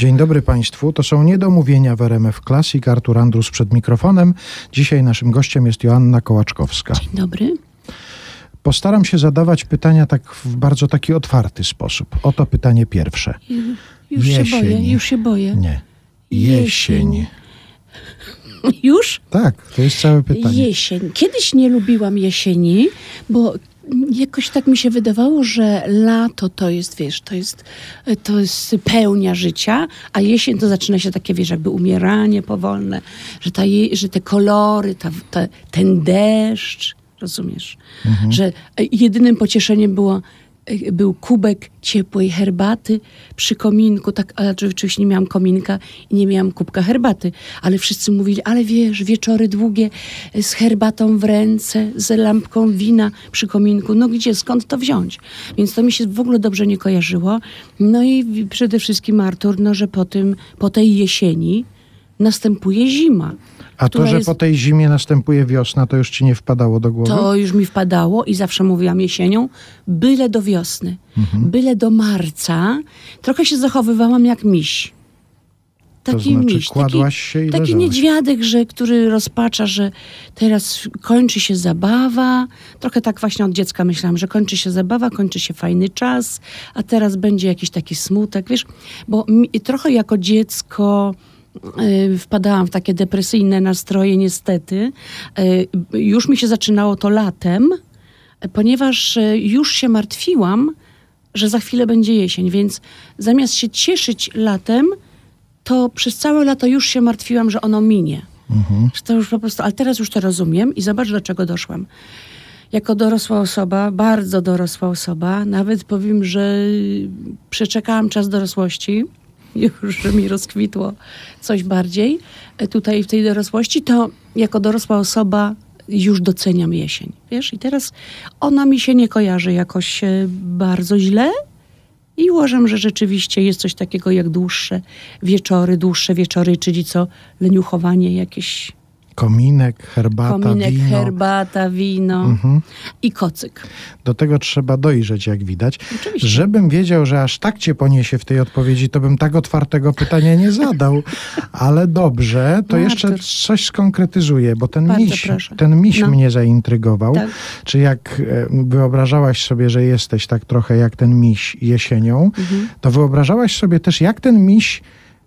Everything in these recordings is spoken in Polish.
Dzień dobry Państwu. To są niedomówienia w RMF Classic. Artur Andrus przed mikrofonem. Dzisiaj naszym gościem jest Joanna Kołaczkowska. Dzień dobry. Postaram się zadawać pytania tak w bardzo taki otwarty sposób. Oto pytanie pierwsze. Już się Jesień. boję, już się boję. Nie. Jesień. Jesień. Już? Tak, to jest całe pytanie. Jesień. Kiedyś nie lubiłam jesieni, bo jakoś tak mi się wydawało, że lato to jest, wiesz, to jest, to jest pełnia życia, a jesień to zaczyna się takie, wiesz, jakby umieranie powolne, że, ta, że te kolory, ta, ta, ten deszcz, rozumiesz? Że e, jedynym pocieszeniem było był kubek ciepłej herbaty przy kominku, tak, ale oczywiście nie miałam kominka i nie miałam kubka herbaty, ale wszyscy mówili, ale wiesz, wieczory długie e, z herbatą w ręce, z lampką wina przy kominku, no gdzie, skąd to wziąć? Więc to mi się w ogóle dobrze nie kojarzyło. No i przede wszystkim Artur, no że po tym, po tej jesieni następuje zima. A to, że jest- po tej zimie następuje wiosna, to już ci nie wpadało do głowy? to już mi wpadało i zawsze mówiłam jesienią, byle do wiosny, Mhm. byle do marca. Trochę się zachowywałam jak miś. To Taki znaczy miś, kładłaś się i taki, taki niedźwiadek, że, który rozpacza, że teraz kończy się zabawa. Trochę tak właśnie od dziecka myślałam, że kończy się zabawa, kończy się fajny czas, a teraz będzie jakiś taki smutek, wiesz, bo mi, trochę jako dziecko wpadałam w takie depresyjne nastroje niestety. Y, już mi się zaczynało to latem, y, ponieważ y, już się martwiłam, że za chwilę będzie jesień, więc zamiast się cieszyć latem, to przez całe lato już się martwiłam, że ono minie. Że to już po prostu, ale teraz już to rozumiem i zobacz, do czego doszłam. Jako dorosła osoba, bardzo dorosła osoba, nawet powiem, że przeczekałam czas dorosłości, już, mi rozkwitło coś bardziej e, tutaj w tej dorosłości, to jako dorosła osoba już doceniam jesień, wiesz? I teraz ona mi się nie kojarzy jakoś e, bardzo źle, i uważam, że rzeczywiście jest coś takiego jak dłuższe wieczory, dłuższe wieczory, czyli co, leniuchowanie jakieś, Kominek, herbata, kominek, wino. Mhm. herbata, wino i kocyk. Do tego trzeba dojrzeć, jak widać. Oczywiście. Żebym wiedział, że aż tak cię poniesie w tej odpowiedzi, to bym tak otwartego pytania nie zadał. Ale dobrze, to No, jeszcze Artur. coś skonkretyzuję, bo ten Bardzo miś, proszę. ten miś No. mnie zaintrygował. Tak. Czy jak e, wyobrażałaś sobie, że jesteś tak trochę jak ten miś jesienią, Mhm. to wyobrażałaś sobie też, jak ten miś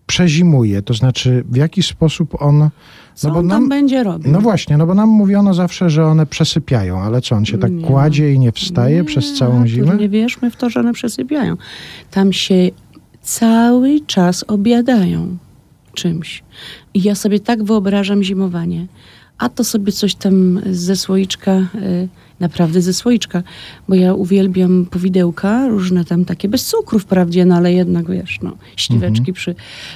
przezimuje, to znaczy w jaki sposób on... Co no bo on tam nam, będzie robił? no właśnie, no bo nam mówiono zawsze, że one przesypiają, ale co, on się tak Nie. kładzie i nie wstaje Nie, przez całą zimę? Nie wierzmy w to, że one przesypiają. Tam się cały czas obiadają czymś. I ja sobie tak wyobrażam zimowanie. A to sobie coś tam ze słoiczka, y, naprawdę ze słoiczka, bo ja uwielbiam powidełka, różne tam takie, bez cukru wprawdzie, no ale jednak wiesz, no, śliweczki przy,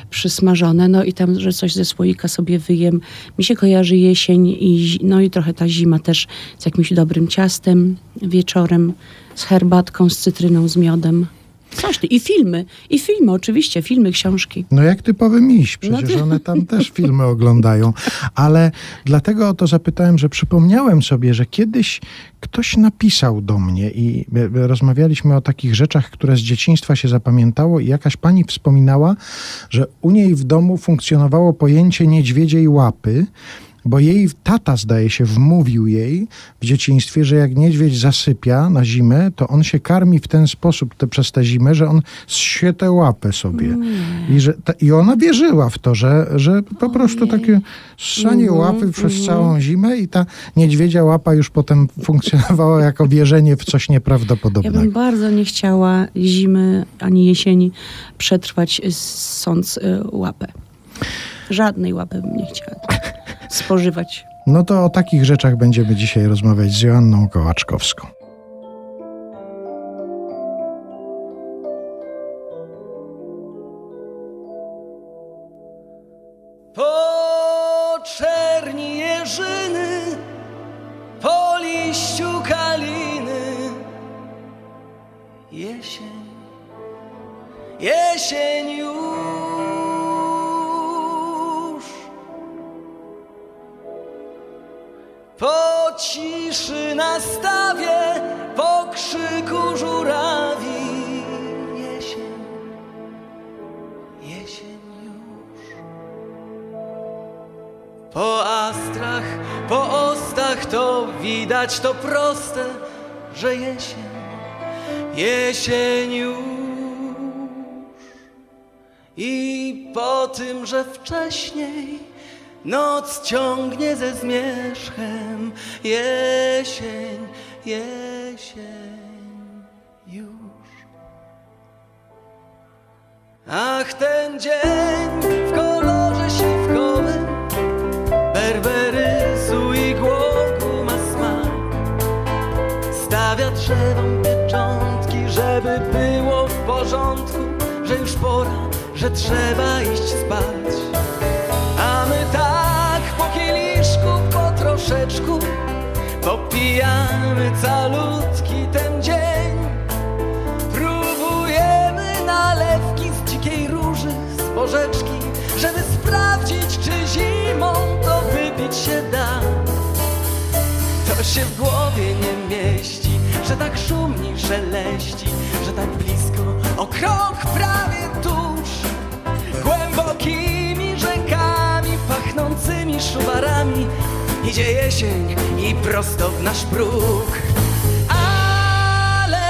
przysmażone, no i tam, że coś ze słoika sobie wyjem. Mi się kojarzy jesień i, no i trochę ta zima też z jakimś dobrym ciastem wieczorem, z herbatką, z cytryną, z miodem. Coś ty. I filmy, i filmy, oczywiście, filmy, książki. No jak typowy miś, przecież No one tam też filmy oglądają. Ale dlatego o to zapytałem, że przypomniałem sobie, że kiedyś ktoś napisał do mnie i e, rozmawialiśmy o takich rzeczach, które z dzieciństwa się zapamiętało i jakaś pani wspominała, że u niej w domu funkcjonowało pojęcie niedźwiedziej łapy, bo jej tata, zdaje się, wmówił jej w dzieciństwie, że jak niedźwiedź zasypia na zimę, to on się karmi w ten sposób te, przez tę zimę, że on zsie tę łapę sobie. I, że ta, I ona wierzyła w to, że, że po prostu takie ssanie łapy przez całą zimę i ta niedźwiedzia łapa już potem funkcjonowała jako wierzenie w coś Ja nieprawdopodobnego. bym bardzo nie chciała zimy ani jesieni przetrwać y, sąc y, łapę. Żadnej łapy bym nie chciała spożywać. No to o takich rzeczach będziemy dzisiaj rozmawiać z Joanną Kołaczkowską. To proste, że jesień, jesień już. I po tym, że wcześniej noc ciągnie ze zmierzchem, jesień, jesień już. Ach, ten dzień w kolorze śliwkowym Berberysu pora, że trzeba iść spać A my tak po kieliszku, po troszeczku Popijamy calutki ten dzień Próbujemy nalewki z dzikiej róży, z porzeczki, żeby sprawdzić, czy zimą to wypić się da. To się w głowie nie mieści, że tak szumni, szeleści, że tak blisko, krok prawie tuż. Głębokimi rzekami, pachnącymi szuwarami idzie jesień i prosto w nasz próg. Ale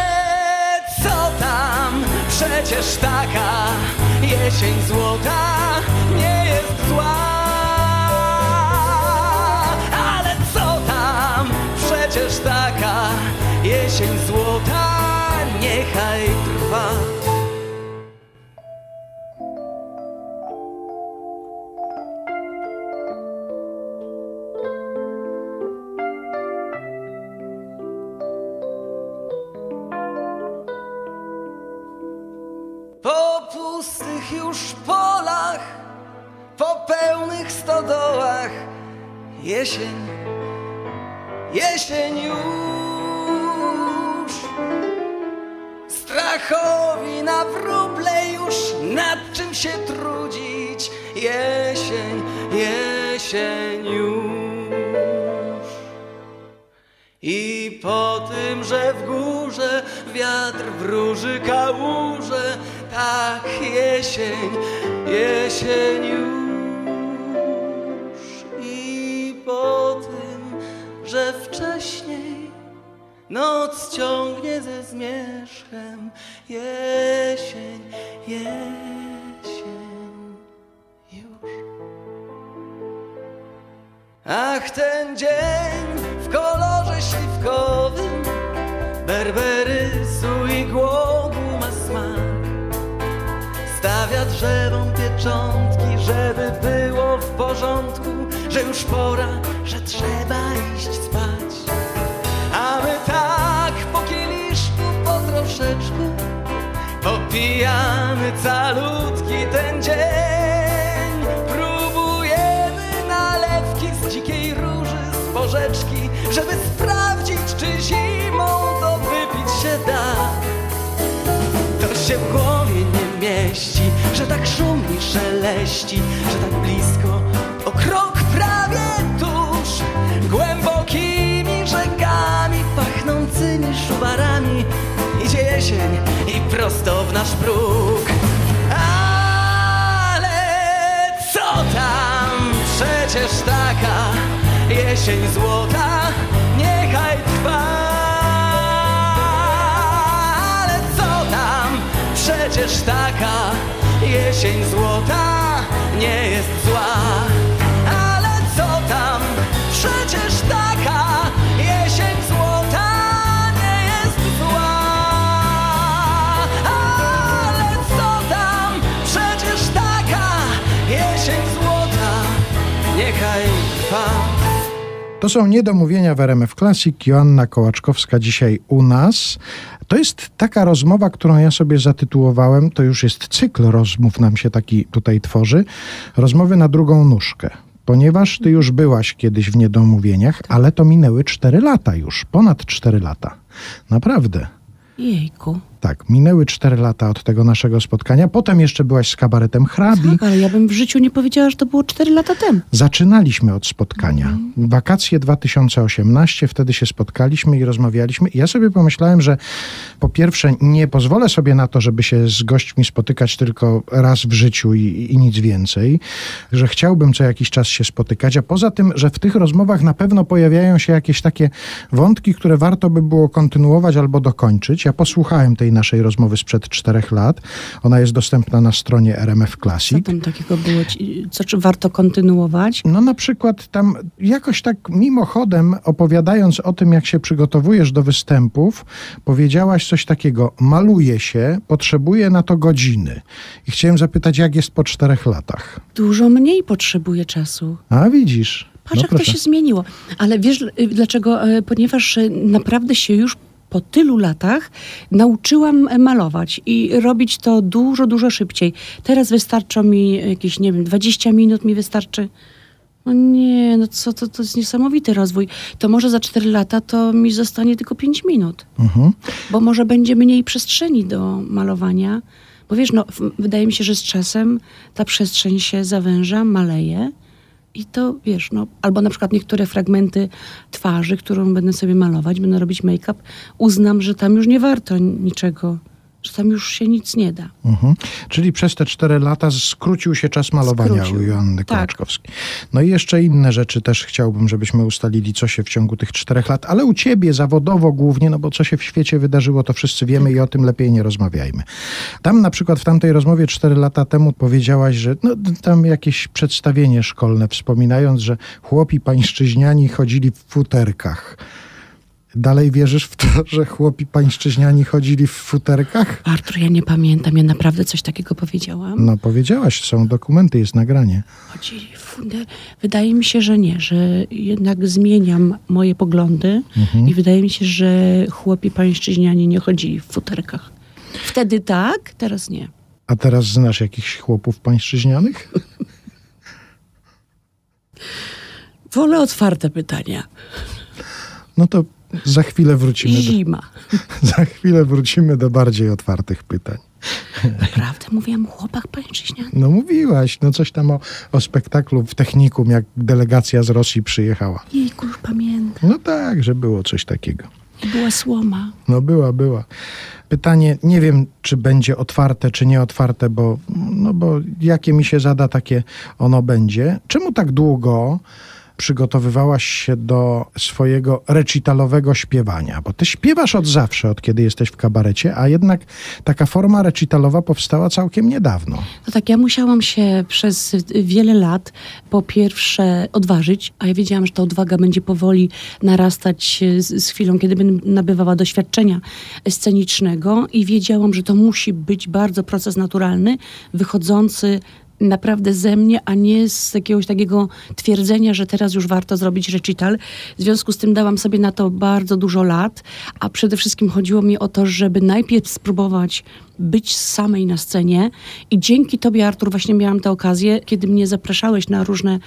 co tam? Przecież taka jesień złota nie jest zła. Ale co tam? Przecież taka jesień złota niechaj trwa. Pełnych stodołach, jesień, jesień już. Strachowi na wróble już nad czym się trudzić, jesień, jesień już. I po tym, że w górze wiatr wróży kałuże, tak jesień, jesień już. Że wcześniej noc ciągnie ze zmierzchem, jesień, jesień już. Ach, ten dzień w kolorze śliwkowym Berberysu i głogu ma smak Stawia drzewom pieczątki, żeby było w porządku Że już pora, że trzeba Popijamy calutki ten dzień. Próbujemy nalewki z dzikiej róży, z porzeczki Żeby sprawdzić, czy zimą to wypić się da. To się w głowie nie mieści, że tak szumni, szeleści Że tak blisko, o krok prawie tuż. Głębokimi rzekami, pachnącymi szuwarami I prosto w nasz próg Ale co tam? Przecież taka jesień złota niechaj trwa Ale co tam? Przecież taka jesień złota nie jest zła To są niedomówienia w RMF Classic. Joanna Kołaczkowska dzisiaj u nas. To jest taka rozmowa, którą ja sobie zatytułowałem. To już jest cykl rozmów nam się taki tutaj tworzy. Rozmowy na drugą nóżkę. Ponieważ ty już byłaś kiedyś w niedomówieniach, ale to minęły 4 lata już, ponad 4 lata. Naprawdę. Jejku. Tak, minęły cztery lata od tego naszego spotkania. Potem jeszcze byłaś z kabaretem hrabi. Tak, ale ja bym w życiu nie powiedziała, że to było 4 lata temu. Zaczynaliśmy od spotkania. Mhm. Wakacje 2018, wtedy się spotkaliśmy i rozmawialiśmy. I ja sobie pomyślałem, że po pierwsze nie pozwolę sobie na to, żeby się z gośćmi spotykać tylko raz w życiu i, i nic więcej, że chciałbym co jakiś czas się spotykać, a poza tym, że w tych rozmowach na pewno pojawiają się jakieś takie wątki, które warto by było kontynuować albo dokończyć. Ja posłuchałem tej naszej rozmowy sprzed czterech lat. Ona jest dostępna na stronie RMF Co Classic. tam takiego było? Co czy warto kontynuować? No na przykład tam jakoś tak mimochodem opowiadając o tym, jak się przygotowujesz do występów, powiedziałaś coś takiego, maluję się, potrzebuję na to godziny. I chciałem zapytać, jak jest po czterech latach? Dużo mniej potrzebuje czasu. A widzisz. Patrz, no jak to proszę. się zmieniło. Ale wiesz y, dlaczego? Y, Ponieważ y, naprawdę się już po tylu latach nauczyłam malować i robić to dużo, dużo szybciej. Teraz wystarczą mi jakieś, nie wiem, 20 minut mi wystarczy. No nie, no co, to, to jest niesamowity rozwój. To może za 4 lata to mi zostanie tylko 5 minut. Mhm. Bo może będzie mniej przestrzeni do malowania. Bo wiesz, no, wydaje mi się, że z czasem ta przestrzeń się zawęża, maleje. I to wiesz, no, albo na przykład niektóre fragmenty twarzy, którą będę sobie malować, będę robić make-up, uznam, że tam już nie warto niczego, tam już się nic nie da. Mhm. Czyli przez te cztery lata skrócił się czas malowania Skrócił. u Joanny Tak. Kołaczkowskiej. No i jeszcze inne rzeczy też chciałbym, żebyśmy ustalili, co się w ciągu tych czterech lat, ale u ciebie zawodowo głównie, no bo co się w świecie wydarzyło, to wszyscy wiemy i o tym lepiej nie rozmawiajmy. Tam na przykład w tamtej rozmowie cztery lata temu powiedziałaś, że no, tam jakieś przedstawienie szkolne, wspominając, że chłopi pańszczyźniani chodzili w futerkach. Dalej wierzysz w to, że chłopi pańszczyźniani chodzili w futerkach? Artur, ja nie pamiętam, ja naprawdę coś takiego powiedziałam. No powiedziałaś, są dokumenty, jest nagranie. Chodzili w funder. Wydaje mi się, że nie, że jednak zmieniam moje poglądy i wydaje mi się, że chłopi pańszczyźnianie nie chodzili w futerkach. Wtedy tak, teraz nie. A teraz znasz jakichś chłopów pańszczyźnianych? Wolę otwarte pytania. No to za chwilę wrócimy do, Zima. za chwilę wrócimy do bardziej otwartych pytań. Naprawdę mówiłam o chłopach pańszczyźnianych. No mówiłaś, no coś tam o, o spektaklu w technikum, jak delegacja z Rosji przyjechała. Jejku, już pamiętam. No tak, że było coś takiego. I była słoma. No była, była. Pytanie, nie wiem, czy będzie otwarte, czy nieotwarte, bo, no bo jakie mi się zada, takie ono będzie. Czemu tak długo przygotowywałaś się do swojego recitalowego śpiewania? Bo ty śpiewasz od zawsze, od kiedy jesteś w kabarecie, a jednak taka forma recitalowa powstała całkiem niedawno. No tak, ja musiałam się przez wiele lat po pierwsze odważyć, a ja wiedziałam, że ta odwaga będzie powoli narastać z, z chwilą, kiedy będę nabywała doświadczenia scenicznego i wiedziałam, że to musi być bardzo proces naturalny, wychodzący naprawdę ze mnie, a nie z jakiegoś takiego twierdzenia, że teraz już warto zrobić recital. W związku z tym dałam sobie na to bardzo dużo lat, a przede wszystkim chodziło mi o to, żeby najpierw spróbować być samej na scenie. I dzięki tobie, Artur, właśnie miałam tę okazję, kiedy mnie zapraszałeś na różne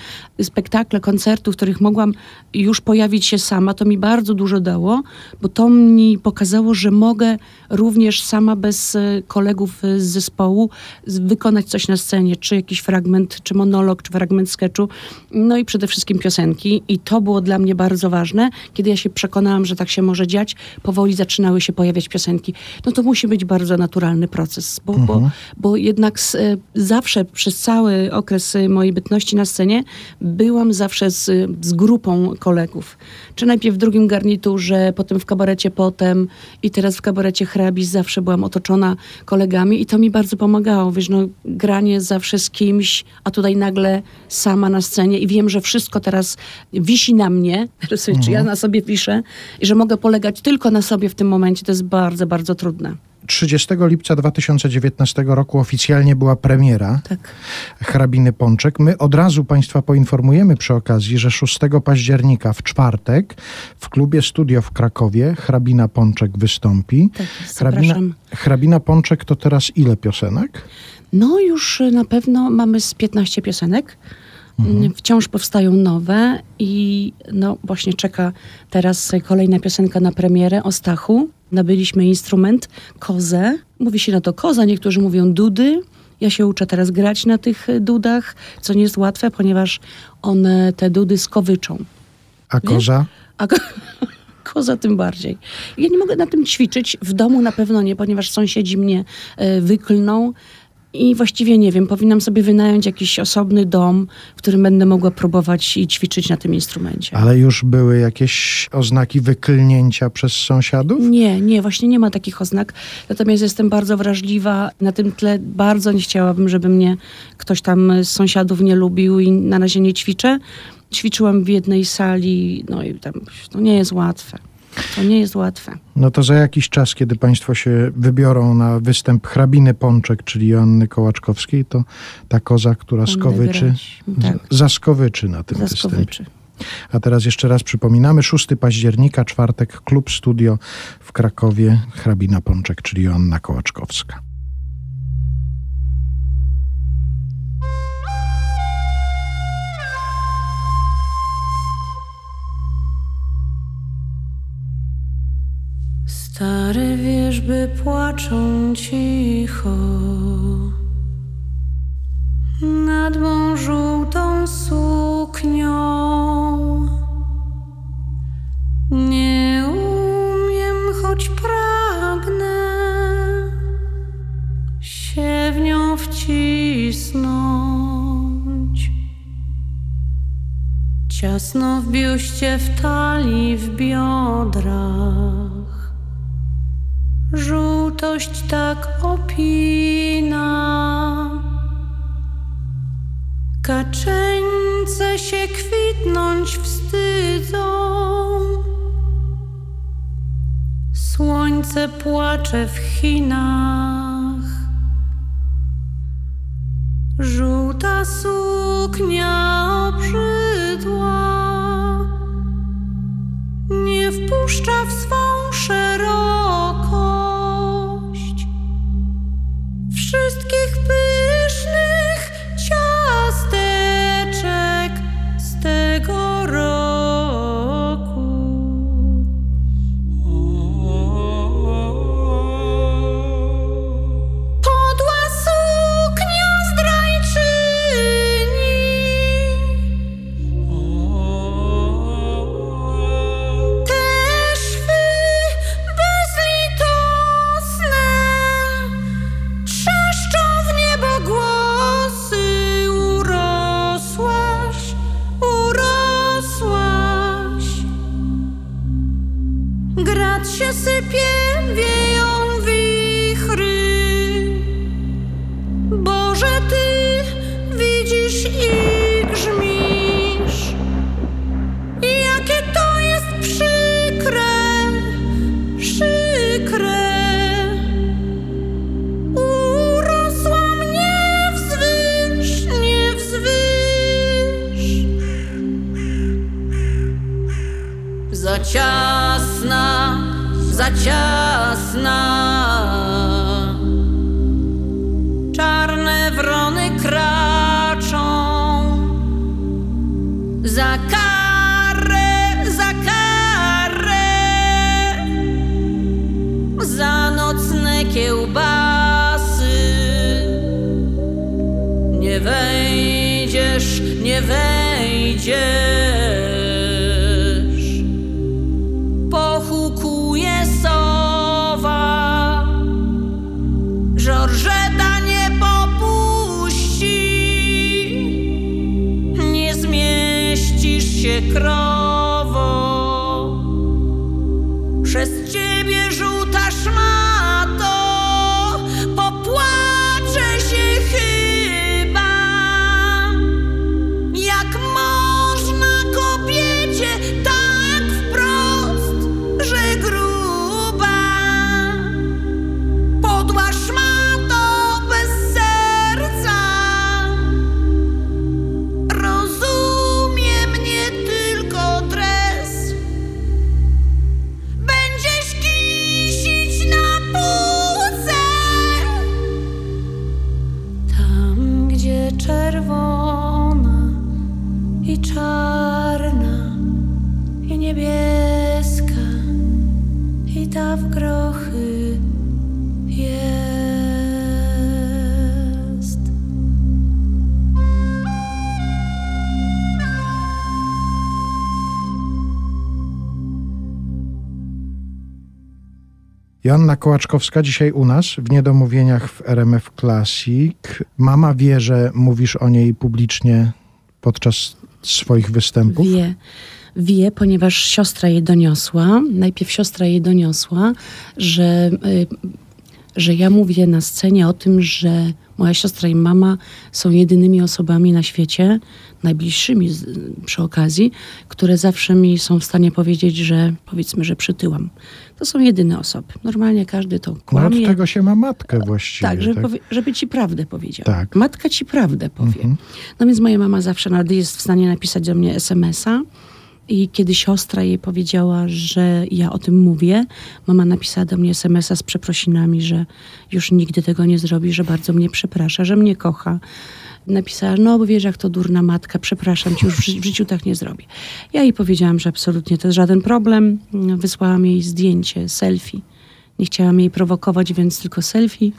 spektakle, koncerty, w których mogłam już pojawić się sama, to mi bardzo dużo dało, bo to mi pokazało, że mogę również sama bez e, kolegów e, z zespołu wykonać coś na scenie, czy jakiś fragment, czy monolog, czy fragment sketchu, no i przede wszystkim piosenki. I to było dla mnie bardzo ważne. Kiedy ja się przekonałam, że tak się może dziać, powoli zaczynały się pojawiać piosenki. No to musi być bardzo naturalny proces, bo, bo, bo jednak z, e, zawsze przez cały okres e, mojej bytności na scenie byłam zawsze z, z grupą kolegów. Czy najpierw w drugim garniturze, potem w kabarecie potem i teraz w kabarecie hrabis zawsze byłam otoczona kolegami i to mi bardzo pomagało. Wiesz, no, granie zawsze z kimś, a tutaj nagle sama na scenie i wiem, że wszystko teraz wisi na mnie, sobie, czy ja na sobie wiszę i że mogę polegać tylko na sobie w tym momencie, to jest bardzo, bardzo trudne. 30 lipca 2019 roku oficjalnie była premiera Tak. hrabiny Pączek. My od razu Państwa poinformujemy przy okazji, że 6 października w czwartek w klubie Studio w Krakowie hrabina Pączek wystąpi. Tak hrabina, hrabina Pączek to teraz ile piosenek? No już y, na pewno mamy z 15 piosenek. Mm, Wciąż powstają nowe i no właśnie czeka teraz kolejna piosenka na premierę o Stachu. nabyliśmy instrument, kozę. Mówi się na to koza, niektórzy mówią dudy. Ja się uczę teraz grać na tych y, dudach, co nie jest łatwe, ponieważ one te dudy skowyczą. A koza? A ko- koza tym bardziej. Ja nie mogę na tym ćwiczyć, w domu na pewno nie, ponieważ sąsiedzi mnie e, wyklną. I właściwie nie wiem, powinnam sobie wynająć jakiś osobny dom, w którym będę mogła próbować i ćwiczyć na tym instrumencie. Ale już były jakieś oznaki wyklnięcia przez sąsiadów? Nie, nie, właśnie nie ma takich oznak. Natomiast jestem bardzo wrażliwa. Na tym tle bardzo nie chciałabym, żeby mnie ktoś tam z sąsiadów nie lubił i na razie nie ćwiczę. Ćwiczyłam w jednej sali, no i tam to nie jest łatwe. To nie jest łatwe. No to za jakiś czas, kiedy państwo się wybiorą na występ hrabiny Pączek, czyli Joanny Kołaczkowskiej, to ta koza, która Będę skowyczy, grać. Tak, zaskowyczy na tym występie. zaskowyczy. A teraz jeszcze raz przypominamy, 6 października, czwartek, Klub Studio w Krakowie, hrabina Pączek, czyli Joanna Kołaczkowska. Stare wierzby płaczą cicho nad mą żółtą suknią. Nie umiem, choć pragnę się w nią wcisnąć. Ciasno w biuście, w talii, w biodrach. Tak opina. Kaczeńce się kwitnąć wstydzą. Słońce płacze w Chinach. Żółta suknia obrzydła nie wpuszcza w swą Grat się sypie, wieją wichry. Boże, Ty widzisz i grzmisz. Jakie to jest przykre, przykre. Urosła mnie wzwyż, nie wzwyż. Za za Joanna Kołaczkowska dzisiaj u nas w Niedomówieniach w RMF Classic. Mama wie, że mówisz o niej publicznie podczas swoich występów? Wie, wie, ponieważ siostra jej doniosła, najpierw siostra jej doniosła, że, y, że ja mówię na scenie o tym, że moja siostra i mama są jedynymi osobami na świecie, najbliższymi z, przy okazji, które zawsze mi są w stanie powiedzieć, że powiedzmy, że przytyłam. To są jedyne osoby. Normalnie każdy to No od kłamie. tego się ma matkę właściwie. Tak, żeby, powie, żeby ci prawdę powiedziała. Tak. Matka ci prawdę powie. Mhm. No więc moja mama zawsze nawet jest w stanie napisać do mnie SMS-a. I kiedy siostra jej powiedziała, że ja o tym mówię, mama napisała do mnie SMS-a z przeprosinami, że już nigdy tego nie zrobi, że bardzo mnie przeprasza, że mnie kocha. Napisała, no bo wiesz, jak to durna matka, przepraszam cię, już w, ży- w życiu tak nie zrobię. Ja jej powiedziałam, że absolutnie to jest żaden problem. Wysłałam jej zdjęcie, selfie. Nie chciałam jej prowokować, więc tylko selfie.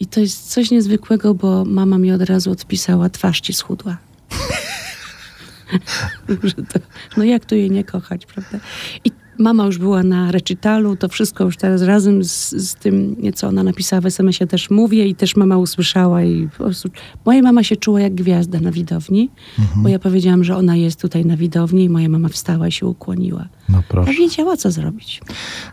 I to jest coś niezwykłego, bo mama mi od razu odpisała, twarz ci schudła. No jak tu jej nie kochać, prawda? I mama już była na recitalu, to wszystko już teraz razem z, z tym, co ona napisała w SMS-ie też mówię i też mama usłyszała i po prostu... Moja mama się czuła jak gwiazda na widowni, bo ja powiedziałam, że ona jest tutaj na widowni i moja mama wstała i się ukłoniła. No A proszę. wiedziała, co zrobić.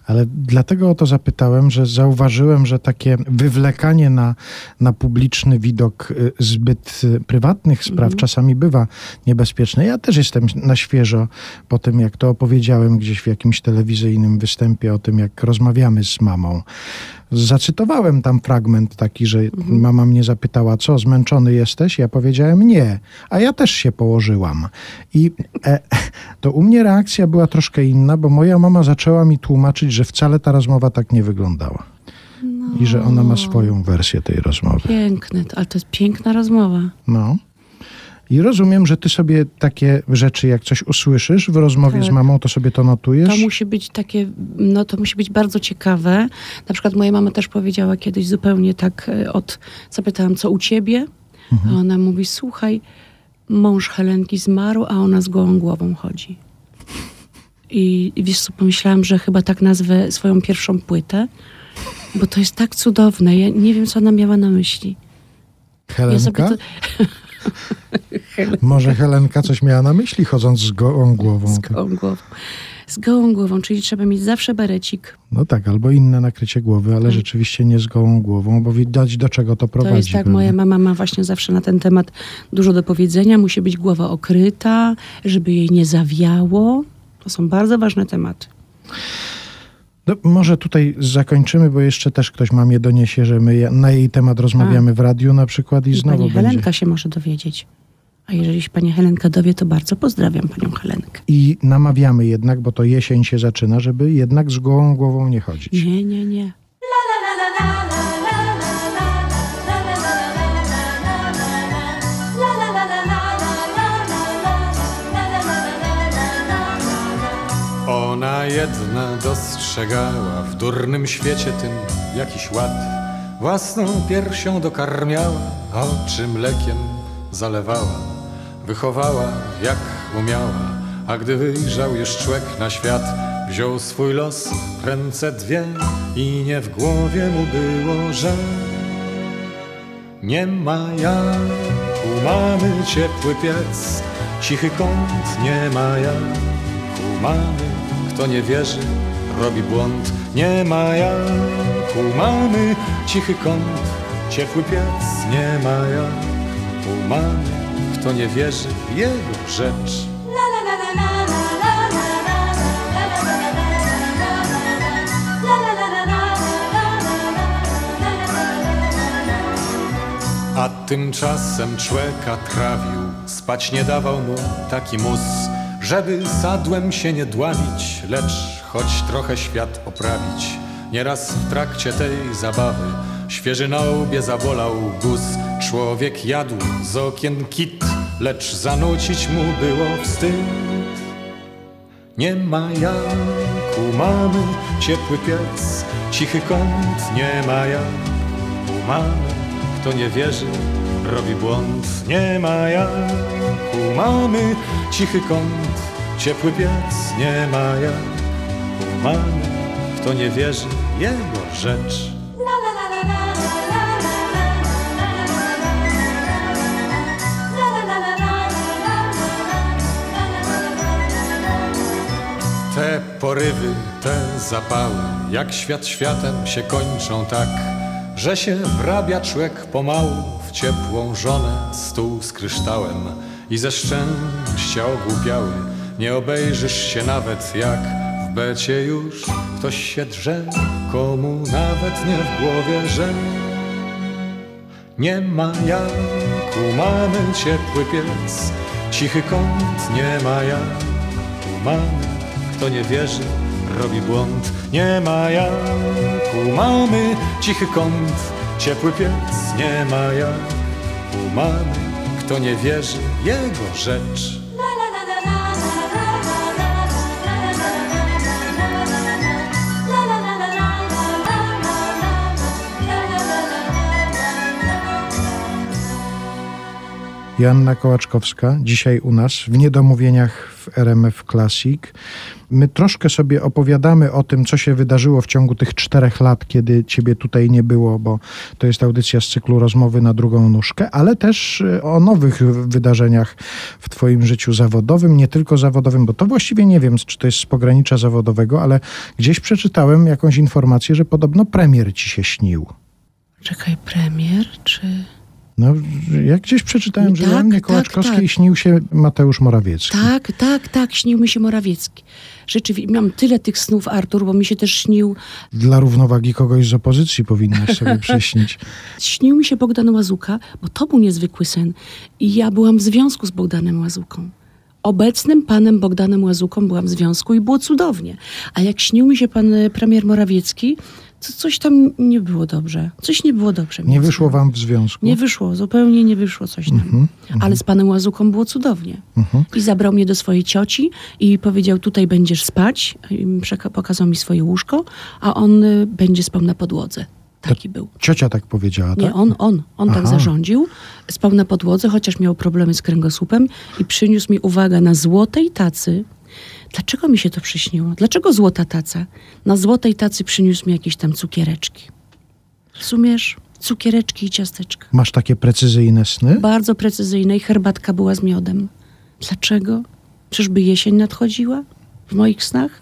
Ale dlatego o to zapytałem, że zauważyłem, że takie wywlekanie na, na publiczny widok y, zbyt y, prywatnych spraw czasami bywa niebezpieczne. Ja też jestem na świeżo po tym, jak to opowiedziałem gdzieś w jakimś telewizyjnym występie o tym, jak rozmawiamy z mamą. Zacytowałem tam fragment taki, że mama mnie zapytała, co, zmęczony jesteś? Ja powiedziałem nie, a ja też się położyłam. I e, to u mnie reakcja była troszkę inna, bo moja mama zaczęła mi tłumaczyć, że wcale ta rozmowa tak nie wyglądała. I że ona ma swoją wersję tej rozmowy. Piękne, ale to jest piękna rozmowa. No. I rozumiem, że ty sobie takie rzeczy, jak coś usłyszysz w rozmowie z Tak. mamą, to sobie to notujesz? To musi być takie, no to musi być bardzo ciekawe. Na przykład moja mama też powiedziała kiedyś zupełnie tak e, od, zapytałam, co u ciebie? A ona mówi, słuchaj, mąż Helenki zmarł, a ona z gołą głową chodzi. I, i wiesz co, pomyślałam, że chyba tak nazwę swoją pierwszą płytę, bo to jest tak cudowne. Ja nie wiem, co ona miała na myśli. Ja Helenka? to, Może Helenka coś miała na myśli, chodząc z gołą głową. z gołą głową. Z gołą głową, czyli trzeba mieć zawsze berecik, No tak, albo inne nakrycie głowy, ale rzeczywiście nie z gołą głową, bo widać do czego to prowadzi. To jest tak, pewnie. moja mama ma właśnie zawsze na ten temat dużo do powiedzenia. Musi być głowa okryta, żeby jej nie zawiało. To są bardzo ważne tematy. No, może tutaj zakończymy, bo jeszcze też ktoś ma mnie doniesie, że my na jej temat rozmawiamy w radiu na przykład i, znowu pani będzie. Helenka się może dowiedzieć. A jeżeli się pani Helenka dowie, to bardzo pozdrawiam panią Helenkę. I namawiamy jednak, bo to jesień się zaczyna, żeby jednak z gołą głową nie chodzić. Nie, nie, nie. Ona jedna dostrzegała w durnym świecie tym jakiś ład. Własną piersią dokarmiała, oczy mlekiem zalewała. Wychowała jak umiała, a gdy wyjrzał już człek na świat, wziął swój los w ręce dwie i nie w głowie mu było, że nie ma jak u mamy ciepły piec, cichy kąt nie ma jak u mamy. Kto nie wierzy, robi błąd. Nie ma jak mamy cichy kąt, ciepły piec. Nie ma jak mamy. Kto nie wierzy, jego rzecz. A tymczasem człeka trawił, spać nie dawał mu taki mus, żeby sadłem się nie dławić, lecz choć trochę świat oprawić. Nieraz w trakcie tej zabawy świeży na łbie zabolał guz. Człowiek jadł z okien kit, lecz zanucić mu było wstyd. Nie ma jak mamy ciepły piec, cichy kąt, nie ma jak mamy. Kto nie wierzy, robi błąd. Nie ma jak mamy cichy kąt, ciepły piec. Nie ma jak mamy. Kto nie wierzy, jego rzecz. Te porywy, te zapały, jak świat światem się kończą tak, że się wrabia człowiek pomału w ciepłą żonę, stół z kryształem i ze szczęścia ogłupiały. Nie obejrzysz się nawet jak becie już ktoś się drze, komu nawet nie w głowie, że nie ma jak u mamy ciepły piec, cichy kąt, nie ma jak u mamy. Kto nie wierzy, robi błąd. Nie ma jak u mamy cichy kąt, ciepły piec. Nie ma jak u mamy. Kto nie wierzy, jego rzecz. Joanna Kołaczkowska, dzisiaj u nas w Niedomówieniach w RMF Classic. My troszkę sobie opowiadamy o tym, co się wydarzyło w ciągu tych czterech lat, kiedy ciebie tutaj nie było, bo to jest audycja z cyklu rozmowy na drugą nóżkę, ale też y, o nowych wydarzeniach w twoim życiu zawodowym, nie tylko zawodowym, bo to właściwie nie wiem, czy to jest z pogranicza zawodowego, ale gdzieś przeczytałem jakąś informację, że podobno premier ci się śnił. Czekaj, premier czy... No, ja gdzieś przeczytałem, że Tak, Joannie tak, Kołaczkowskiej tak. śnił się Mateusz Morawiecki. Tak, tak, tak, śnił mi się Morawiecki. Rzeczywiście, miałam tyle tych snów, Artur, bo mi się też śnił, Dla równowagi kogoś z opozycji powinnaś sobie przyśnić. śnił mi się Bogdan Łazuka, bo to był niezwykły sen. I ja byłam w związku z Bogdanem Łazuką. Obecnym panem Bogdanem Łazuką byłam w związku i było cudownie. A jak śnił mi się pan e, premier Morawiecki, coś tam nie było dobrze. Coś nie było dobrze. Nie wyszło wam w związku? Nie wyszło, zupełnie nie wyszło coś tam. Ale z panem Łazuką było cudownie. I zabrał mnie do swojej cioci i powiedział, tutaj będziesz spać. Pokazał mi swoje łóżko, a on y, będzie spał na podłodze. Taki był. Ciocia tak powiedziała, tak? Nie, on, on, on tak Aha. zarządził. Spał na podłodze, chociaż miał problemy z kręgosłupem i przyniósł mi, uwaga, na złotej tacy. Dlaczego mi się to przyśniło? Dlaczego złota taca? Na złotej tacy przyniósł mi jakieś tam cukiereczki. Rozumiesz? Cukiereczki i ciasteczka. Masz takie precyzyjne sny? Bardzo precyzyjne i herbatka była z miodem. Dlaczego? Czyżby jesień nadchodziła w moich snach?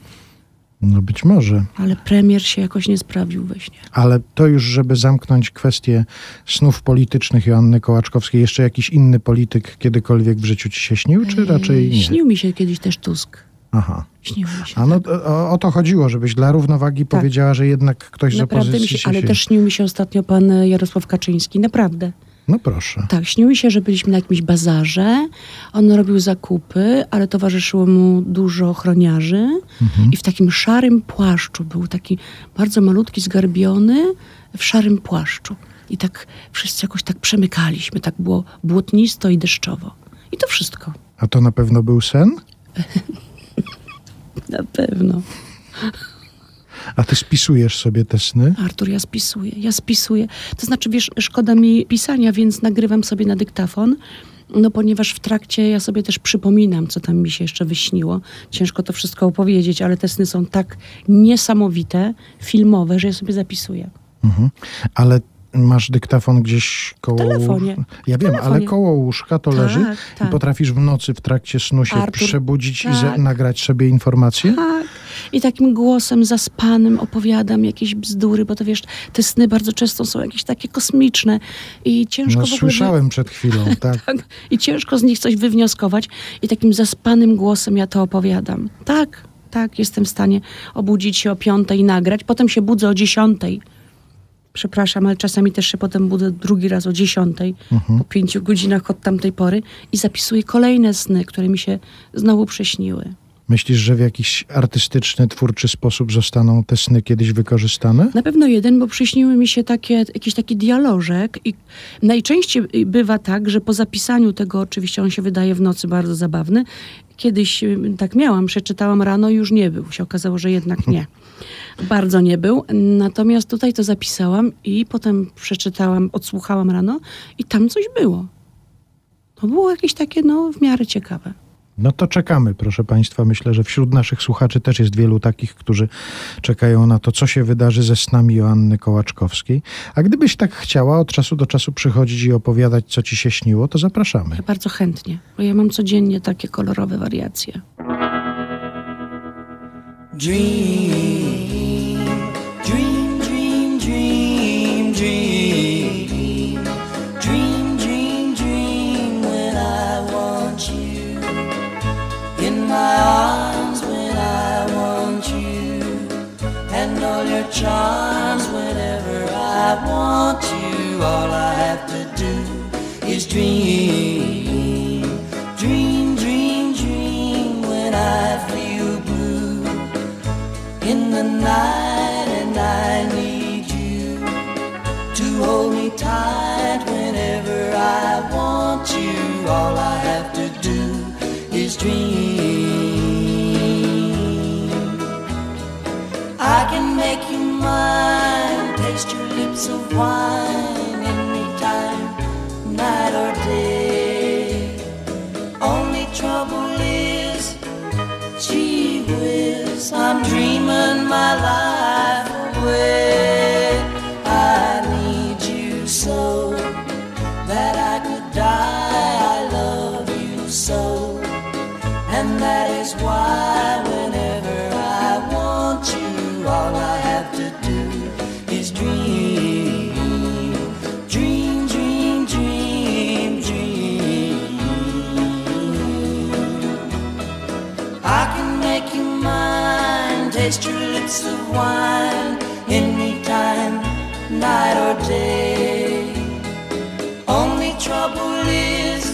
No być może. Ale premier się jakoś nie sprawdził we śnie. Ale to już, żeby zamknąć kwestię snów politycznych Joanny Kołaczkowskiej, jeszcze jakiś inny polityk kiedykolwiek w życiu ci się śnił, czy raczej nie? Śnił mi się kiedyś też Tusk. Aha. Mi się. A no to- o, o to chodziło, żebyś dla równowagi Tak. powiedziała, że jednak ktoś z Naprawdę opozycji mi się, ale się... też śnił mi się ostatnio pan Jarosław Kaczyński. Naprawdę. No proszę. Tak, śnił mi się, że byliśmy na jakimś bazarze. On robił zakupy, ale towarzyszyło mu dużo ochroniarzy. I w takim szarym płaszczu był taki bardzo malutki, zgarbiony w szarym płaszczu. I tak wszyscy jakoś tak przemykaliśmy. Tak było błotnisto i deszczowo. I to wszystko. A to na pewno był sen? Na pewno. A ty spisujesz sobie te sny? Artur, ja spisuję, ja spisuję. To znaczy, wiesz, szkoda mi pisania, więc nagrywam sobie na dyktafon. No ponieważ w trakcie ja sobie też przypominam, co tam mi się jeszcze wyśniło. Ciężko to wszystko opowiedzieć, ale te sny są tak niesamowite, filmowe, że ja sobie zapisuję. Mhm. Ale masz dyktafon gdzieś koło telefonie. łóżka? Ja W wiem, telefonie. ale koło łóżka to Tak, leży tak. i potrafisz w nocy w trakcie snu się Artur, przebudzić i tak. za- nagrać sobie informacje? Tak. I takim głosem zaspanym opowiadam jakieś bzdury, bo to wiesz, te sny bardzo często są jakieś takie kosmiczne i ciężko No w ogóle... słyszałem przed chwilą, tak. Tak. I ciężko z nich coś wywnioskować. I takim zaspanym głosem ja to opowiadam. Tak, tak, jestem w stanie obudzić się o piątej i nagrać. Potem się budzę o dziesiątej. Przepraszam, ale czasami też się potem budzę drugi raz o dziesiątej, po pięciu godzinach od tamtej pory i zapisuję kolejne sny, które mi się znowu prześniły. Myślisz, że w jakiś artystyczny, twórczy sposób zostaną te sny kiedyś wykorzystane? Na pewno jeden, bo przyśniły mi się takie, jakiś taki dialożek i najczęściej bywa tak, że po zapisaniu tego, oczywiście on się wydaje w nocy bardzo zabawny, kiedyś tak miałam, przeczytałam rano i już nie był. Się okazało, że jednak nie. Bardzo nie był. Natomiast tutaj to zapisałam i potem przeczytałam, odsłuchałam rano i tam coś było. To było jakieś takie, no, w miarę ciekawe. No to czekamy, proszę Państwa. Myślę, że wśród naszych słuchaczy też jest wielu takich, którzy czekają na to, co się wydarzy ze snami Joanny Kołaczkowskiej. A gdybyś tak chciała od czasu do czasu przychodzić i opowiadać, co ci się śniło, to zapraszamy. Ja bardzo chętnie, bo ja mam codziennie takie kolorowe wariacje. Dream, dream, dream, dream, dream. Dream, dream, when I want you. In my arms when I want you. And all your charms whenever I want you. All I have to do is dream. Night and I need you to hold me tight whenever I want you. All I have to do is dream. I can make you mine, taste your lips of wine anytime, night or day. Only trouble is Gee whiz, I'm dreaming taste your lips of wine night or day. Only trouble is,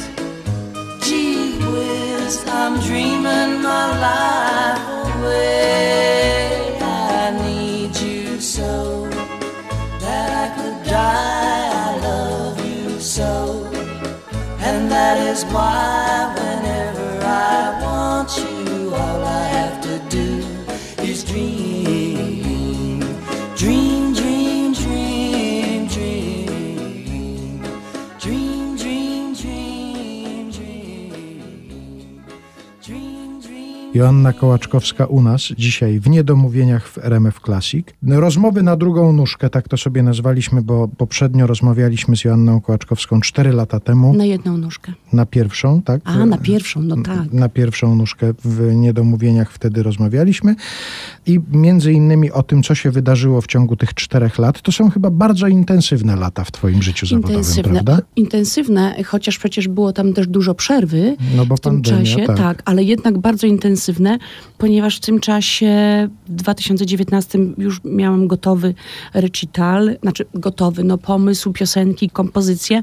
gee whiz, I'm dreaming my life away. I need you so that I could die. I love you so. And that is why Joanna Kołaczkowska u nas dzisiaj w Niedomówieniach w RMF Classic. Rozmowy na drugą nóżkę, tak to sobie nazwaliśmy, bo poprzednio rozmawialiśmy z Joanną Kołaczkowską 4 lata temu. Na jedną nóżkę. Na pierwszą, tak? A, na pierwszą, no tak. Na pierwszą nóżkę w niedomówieniach wtedy rozmawialiśmy i między innymi o tym, co się wydarzyło w ciągu tych czterech lat. To są chyba bardzo intensywne lata w twoim życiu zawodowym, intensywne, prawda? Intensywne, chociaż przecież było tam też dużo przerwy no bo w tym czasie, tak. tak, ale jednak bardzo intensywne, ponieważ w tym czasie 2019 tym już miałam gotowy recital, znaczy gotowy, no pomysł, piosenki, kompozycje.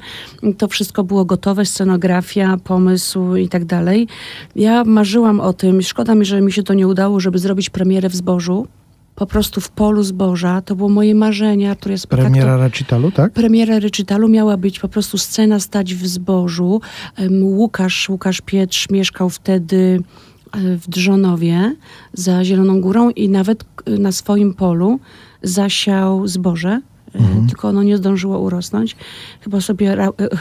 To wszystko było gotowe, scenografia, pomysł i tak dalej. Ja marzyłam o tym, szkoda mi, że mi się to nie udało, żeby zrobić premierę w Zbożu, po prostu w polu zboża. To było moje marzenie, Artur jest tak Premiera tak recitalu, tak? Premiera recitalu miała być po prostu scena stać w zbożu. Um, Łukasz, Łukasz Pietrz mieszkał wtedy w Drzonowie za Zieloną Górą i nawet e, na swoim polu zasiał zboże. e, Tylko ono nie zdążyło urosnąć. Chyba sobie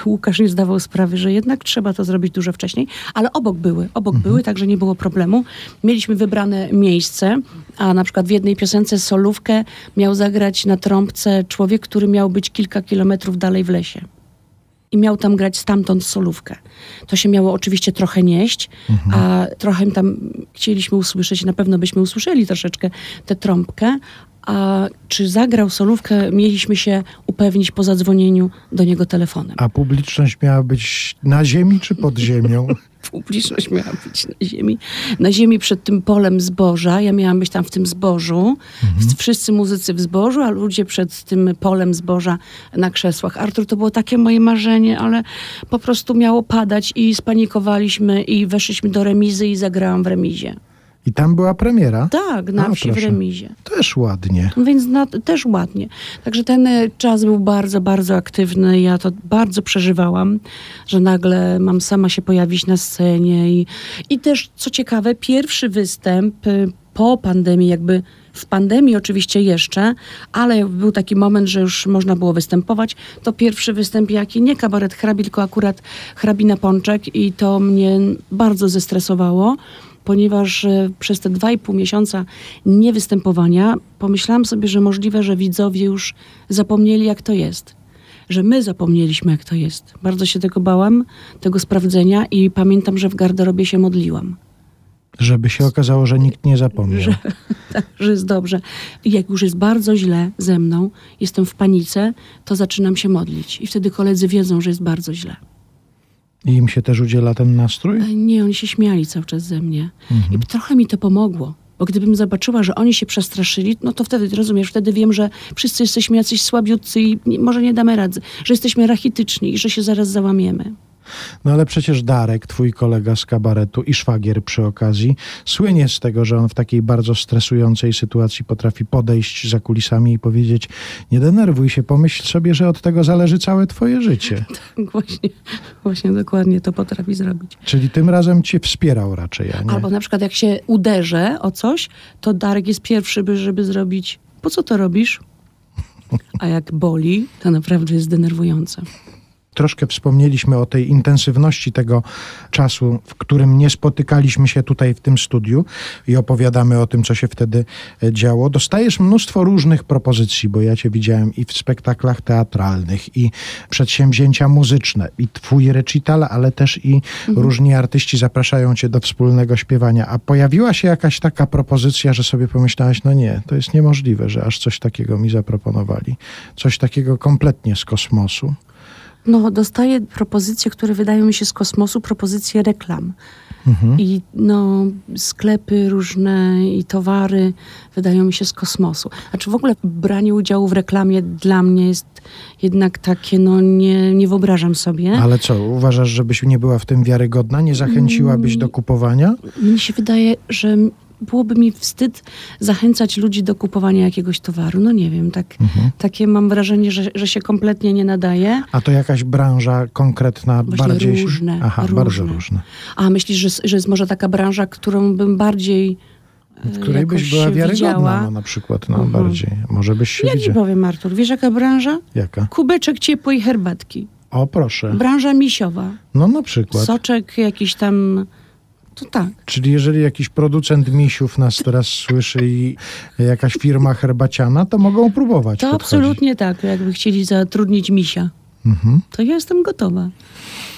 Łukasz nie zdawał sprawy, że jednak trzeba to zrobić dużo wcześniej, ale obok były, obok były, także nie było problemu. Mieliśmy wybrane miejsce, a na przykład w jednej piosence solówkę miał zagrać na trąbce człowiek, który miał być kilka kilometrów dalej w lesie. I miał tam grać stamtąd solówkę. To się miało oczywiście trochę nieść, a trochę tam chcieliśmy usłyszeć, na pewno byśmy usłyszeli troszeczkę tę trąbkę, a czy zagrał solówkę, mieliśmy się upewnić po zadzwonieniu do niego telefonem. A publiczność miała być na ziemi czy pod ziemią? publiczność miała być na ziemi. Na ziemi przed tym polem zboża. Ja miałam być tam w tym zbożu. Wszyscy muzycy w zbożu, a ludzie przed tym polem zboża na krzesłach. Artur, to było takie moje marzenie, ale po prostu miało padać i spanikowaliśmy i weszliśmy do remizy i zagrałam w remizie. I tam była premiera? Tak, na A, wsi w proszę. remizie. Też ładnie. Więc no, też ładnie. Także ten e, czas był bardzo, bardzo aktywny. Ja to bardzo przeżywałam, że nagle mam sama się pojawić na scenie. I, i też, co ciekawe, pierwszy występ y, po pandemii, jakby W pandemii oczywiście jeszcze, ale był taki moment, że już można było występować. To pierwszy występ jaki, nie kabaret hrabi, tylko akurat hrabina Pączek i to mnie bardzo zestresowało, ponieważ e, przez te dwa i pół miesiąca niewystępowania pomyślałam sobie, że możliwe, że widzowie już zapomnieli jak to jest. Że my zapomnieliśmy jak to jest. Bardzo się tego bałam, tego sprawdzenia i pamiętam, że w garderobie się modliłam. Żeby się okazało, że nikt nie zapomniał. Że, tak, że jest dobrze. Jak już jest bardzo źle ze mną, jestem w panice, to zaczynam się modlić. I wtedy koledzy wiedzą, że jest bardzo źle. I im się też udziela ten nastrój? E, Nie, oni się śmiali cały czas ze mnie. I trochę mi to pomogło. Bo gdybym zobaczyła, że oni się przestraszyli, no to wtedy, rozumiesz, wtedy wiem, że wszyscy jesteśmy jacyś słabiutcy i może nie damy rady, że jesteśmy rachityczni i że się zaraz załamiemy. No ale przecież Darek, twój kolega z kabaretu i szwagier przy okazji, słynie z tego, że on w takiej bardzo stresującej sytuacji potrafi podejść za kulisami i powiedzieć: Nie denerwuj się, pomyśl sobie, że od tego zależy całe twoje życie. Tak, właśnie, właśnie dokładnie to potrafi zrobić. Czyli tym razem cię wspierał raczej, a nie? Albo na przykład jak się uderzę o coś, to Darek jest pierwszy, by, żeby zrobić, po co to robisz? A jak boli, to naprawdę jest denerwujące. Troszkę wspomnieliśmy o tej intensywności tego czasu, w którym nie spotykaliśmy się tutaj w tym studiu i opowiadamy o tym, co się wtedy e, działo. Dostajesz mnóstwo różnych propozycji, bo ja cię widziałem i w spektaklach teatralnych, i przedsięwzięcia muzyczne, i twój recital, ale też i różni artyści zapraszają cię do wspólnego śpiewania. A pojawiła się jakaś taka propozycja, że sobie pomyślałaś, no nie, to jest niemożliwe, że aż coś takiego mi zaproponowali. Coś takiego kompletnie z kosmosu. No, dostaję propozycje, które wydają mi się z kosmosu, propozycje reklam. I no, sklepy różne i towary wydają mi się z kosmosu. Znaczy w ogóle branie udziału w reklamie dla mnie jest jednak takie, no nie, nie wyobrażam sobie. Ale co, uważasz, żebyś nie była w tym wiarygodna? Nie zachęciłabyś do kupowania? Mnie się wydaje, że byłoby mi wstyd zachęcać ludzi do kupowania jakiegoś towaru. No nie wiem, tak, takie mam wrażenie, że, że się kompletnie nie nadaje. A to jakaś branża konkretna, Właśnie bardziej... różne, Aha, różne. bardzo różne. A myślisz, że, że jest może taka branża, którą bym bardziej e, W której byś była wiarygodna, no, na przykład, no Mhm. bardziej. Może byś się Ja ci widziała. powiem, Artur, wiesz jaka branża? Jaka? Kubeczek ciepłej herbatki. O, proszę. Branża misiowa. No na przykład. Soczek jakiś tam... To tak. Czyli jeżeli jakiś producent misiów nas teraz słyszy i jakaś firma herbaciana, to mogą próbować To podchodzić. absolutnie tak, jakby chcieli zatrudnić misia. Mhm. To ja jestem gotowa.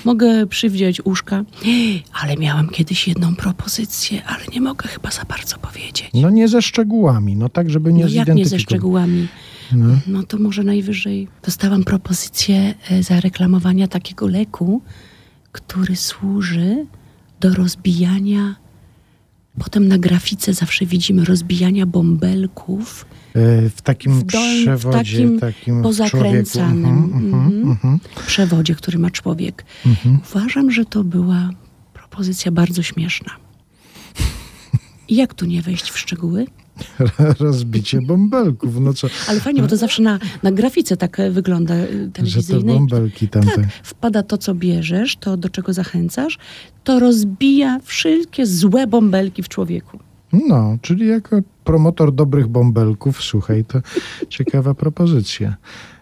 Mogę przywdziać uszka. Ale miałam kiedyś jedną propozycję, ale nie mogę chyba za bardzo powiedzieć. No nie ze szczegółami, no tak, żeby nie No jak nie ze szczegółami? No. No to może najwyżej. Dostałam propozycję e, zareklamowania takiego leku, który służy do rozbijania. Potem na grafice zawsze widzimy rozbijania bąbelków E, W takim w, dolnym, w przewodzie, takim takim pozakręcanym. Mhm, mhm, mhm, mhm. przewodzie, który ma człowiek. Mhm. Uważam, że to była propozycja bardzo śmieszna. I jak tu nie wejść w szczegóły? Rozbicie bąbelków, no co, Ale fajnie, bo to zawsze na, na grafice tak e, wygląda e, że te telewizyjnej. bąbelki tamte. Tak, wpada to, co bierzesz, to do czego zachęcasz, to rozbija wszystkie złe bąbelki w człowieku. No, czyli jako promotor dobrych bąbelków, słuchaj, to ciekawa propozycja.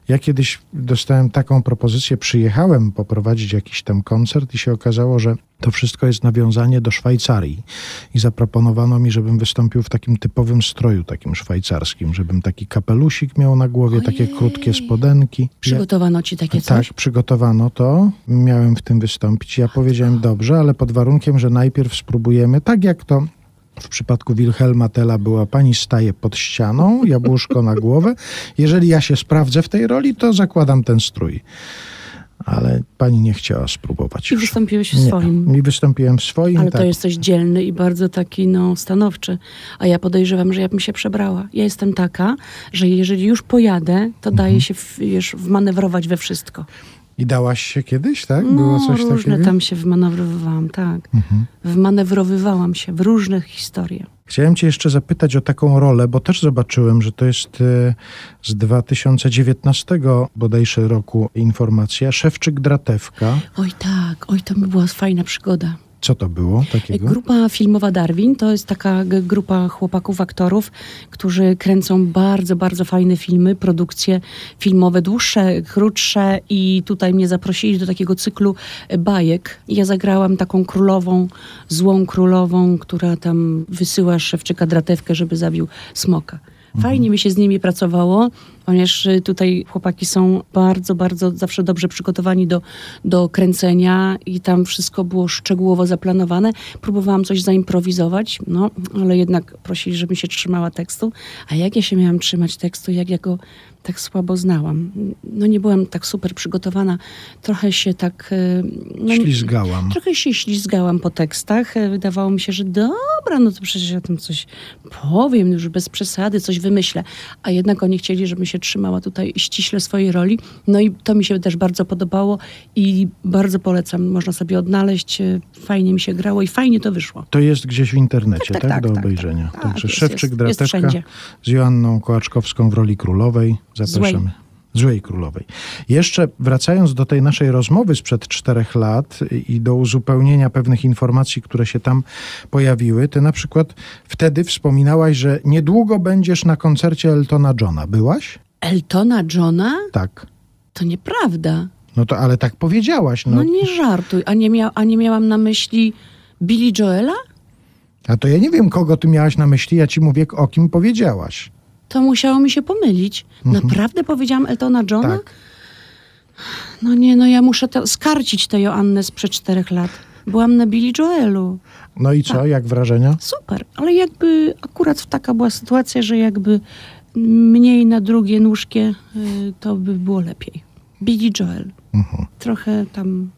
Ja kiedyś dostałem taką propozycję, przyjechałem poprowadzić jakiś tam koncert i się okazało, że to wszystko jest nawiązanie do Szwajcarii. I zaproponowano mi, żebym wystąpił w takim typowym stroju, takim szwajcarskim, żebym taki kapelusik miał na głowie, takie Ojej. krótkie spodenki. Przygotowano ci takie tak, coś? przygotowano to. Miałem w tym wystąpić. Ja powiedziałem dobrze, ale pod warunkiem, że najpierw spróbujemy, tak jak to w przypadku Wilhelma Tella była pani staje pod ścianą, jabłuszko na głowę. Jeżeli ja się sprawdzę w tej roli, to zakładam ten strój. Ale pani nie chciała spróbować. I już. wystąpiłeś w Nie. swoim. I wystąpiłem w swoim. Ale tak. to jesteś dzielny i bardzo taki no, stanowczy. A ja podejrzewam, że ja bym się przebrała. Ja jestem taka, że jeżeli już pojadę, to Mhm. daję się w, już wmanewrować we wszystko. I dałaś się kiedyś, tak? Było no, coś różne takiego? Mhm. tam się wmanewrowywałam, tak. Wmanewrowywałam się w różne historie. Chciałem cię jeszcze zapytać o taką rolę, bo też zobaczyłem, że to jest e, z 2019 bodajże roku informacja. Szewczyk Dratewka. Oj tak, oj to by była fajna przygoda. Co to było takiego? Grupa filmowa Darwin to jest taka grupa chłopaków, aktorów, którzy kręcą bardzo, bardzo fajne filmy, produkcje filmowe, dłuższe, krótsze i tutaj mnie zaprosili do takiego cyklu e, bajek. Ja zagrałam taką królową, złą królową, która tam wysyła szewczyka dratewkę, żeby zabił smoka. Fajnie mi się z nimi pracowało, ponieważ y, tutaj chłopaki są bardzo, bardzo zawsze dobrze przygotowani do, do kręcenia i tam wszystko było szczegółowo zaplanowane. Próbowałam coś zaimprowizować, no, ale jednak prosili, żebym się trzymała tekstu. A jak ja się miałam trzymać tekstu, jak ja go tak słabo znałam? No nie byłam tak super przygotowana. Trochę się tak... y, No, Ślizgałam. Trochę się ślizgałam po tekstach. E, Wydawało mi się, że dobra, no to przecież ja tam coś powiem, już bez przesady, coś wymyślę. A jednak oni chcieli, żebym się trzymała tutaj ściśle swojej roli. No i to mi się też bardzo podobało i bardzo polecam. Można sobie odnaleźć. e, Fajnie mi się grało i fajnie to wyszło. To jest gdzieś w internecie, Tak, tak? tak, tak, do tak, obejrzenia. tak. Także Tak, jest, Szewczyk, jest, jest Dratewka wszędzie. z Joanną Kołaczkowską w roli królowej. Zapraszamy. Złej. Złej królowej. Jeszcze wracając do tej naszej rozmowy sprzed czterech lat i do uzupełnienia pewnych informacji, które się tam pojawiły, ty na przykład wtedy wspominałaś, że niedługo będziesz na koncercie Eltona Johna. Byłaś? Eltona Johna? Tak. To nieprawda. No to ale tak powiedziałaś. No, No, nie żartuj. A nie, mia- a nie miałam na myśli Billy Joela? A to ja nie wiem, kogo ty miałaś na myśli, ja ci mówię, o kim powiedziałaś. To musiało mi się pomylić. Naprawdę powiedziałam Eltona Johna? Mhm. Tak. No nie, no ja muszę skarcić tę Joannę sprzed czterech lat. Byłam na Billy Joelu. No i Tak. co, jak wrażenia? Super, ale jakby akurat taka była sytuacja, że jakby mniej na drugie nóżkie, y, to by było lepiej. Billy Joel. Mhm. Trochę tam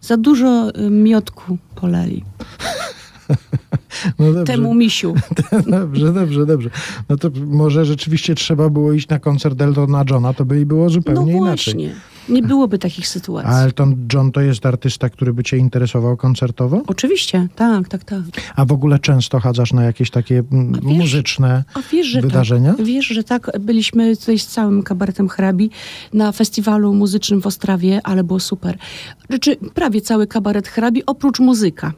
za dużo y, miotku poleli. No dobrze. Temu misiu. Dobrze, dobrze, dobrze. No to może rzeczywiście trzeba było iść na koncert Eltona Johna, to by było No zupełnie inaczej. właśnie. Nie byłoby takich sytuacji. A Elton John to jest artysta, który by cię interesował koncertowo? Oczywiście, tak, tak, tak. A w ogóle często chadzasz na jakieś takie mm, A wiesz- muzyczne A wiesz, że wydarzenia? tak. Wiesz, że tak. Byliśmy tutaj z całym kabaretem hrabi na festiwalu muzycznym w Ostrawie, ale było super. Znaczy, prawie cały kabaret hrabi, oprócz muzyka.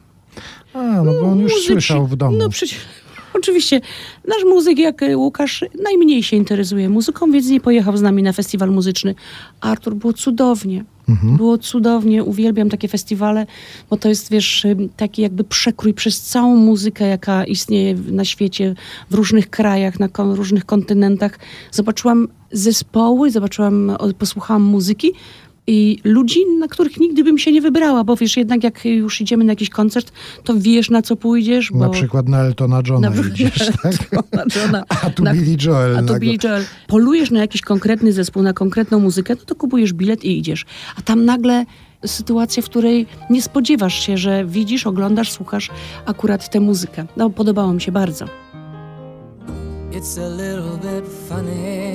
A, no bo on już Muzyk słyszał w domu. No przecież, oczywiście, nasz muzyk jak e, Łukasz najmniej się interesuje muzyką, więc nie pojechał z nami na festiwal muzyczny. Artur, było cudownie. Mhm. Było cudownie, uwielbiam takie festiwale, bo to jest, wiesz, y, taki jakby przekrój przez całą muzykę, jaka istnieje na świecie, w różnych krajach, na różnych kontynentach. Zobaczyłam zespoły, zobaczyłam, posłuchałam muzyki i ludzi, na których nigdy bym się nie wybrała, bo wiesz, jednak jak już idziemy na jakiś koncert, to wiesz, na co pójdziesz, bo... Na przykład na Eltona Johna Na idziesz, tak? Eltona Johna. A tu Na- Billy Joel A nagle. Billy Joel. Polujesz na jakiś konkretny zespół, na konkretną muzykę, no to kupujesz bilet i idziesz. A tam nagle sytuacja, w której nie spodziewasz się, że widzisz, oglądasz, słuchasz akurat tę muzykę. No, podobało mi się bardzo. It's a little bit funny,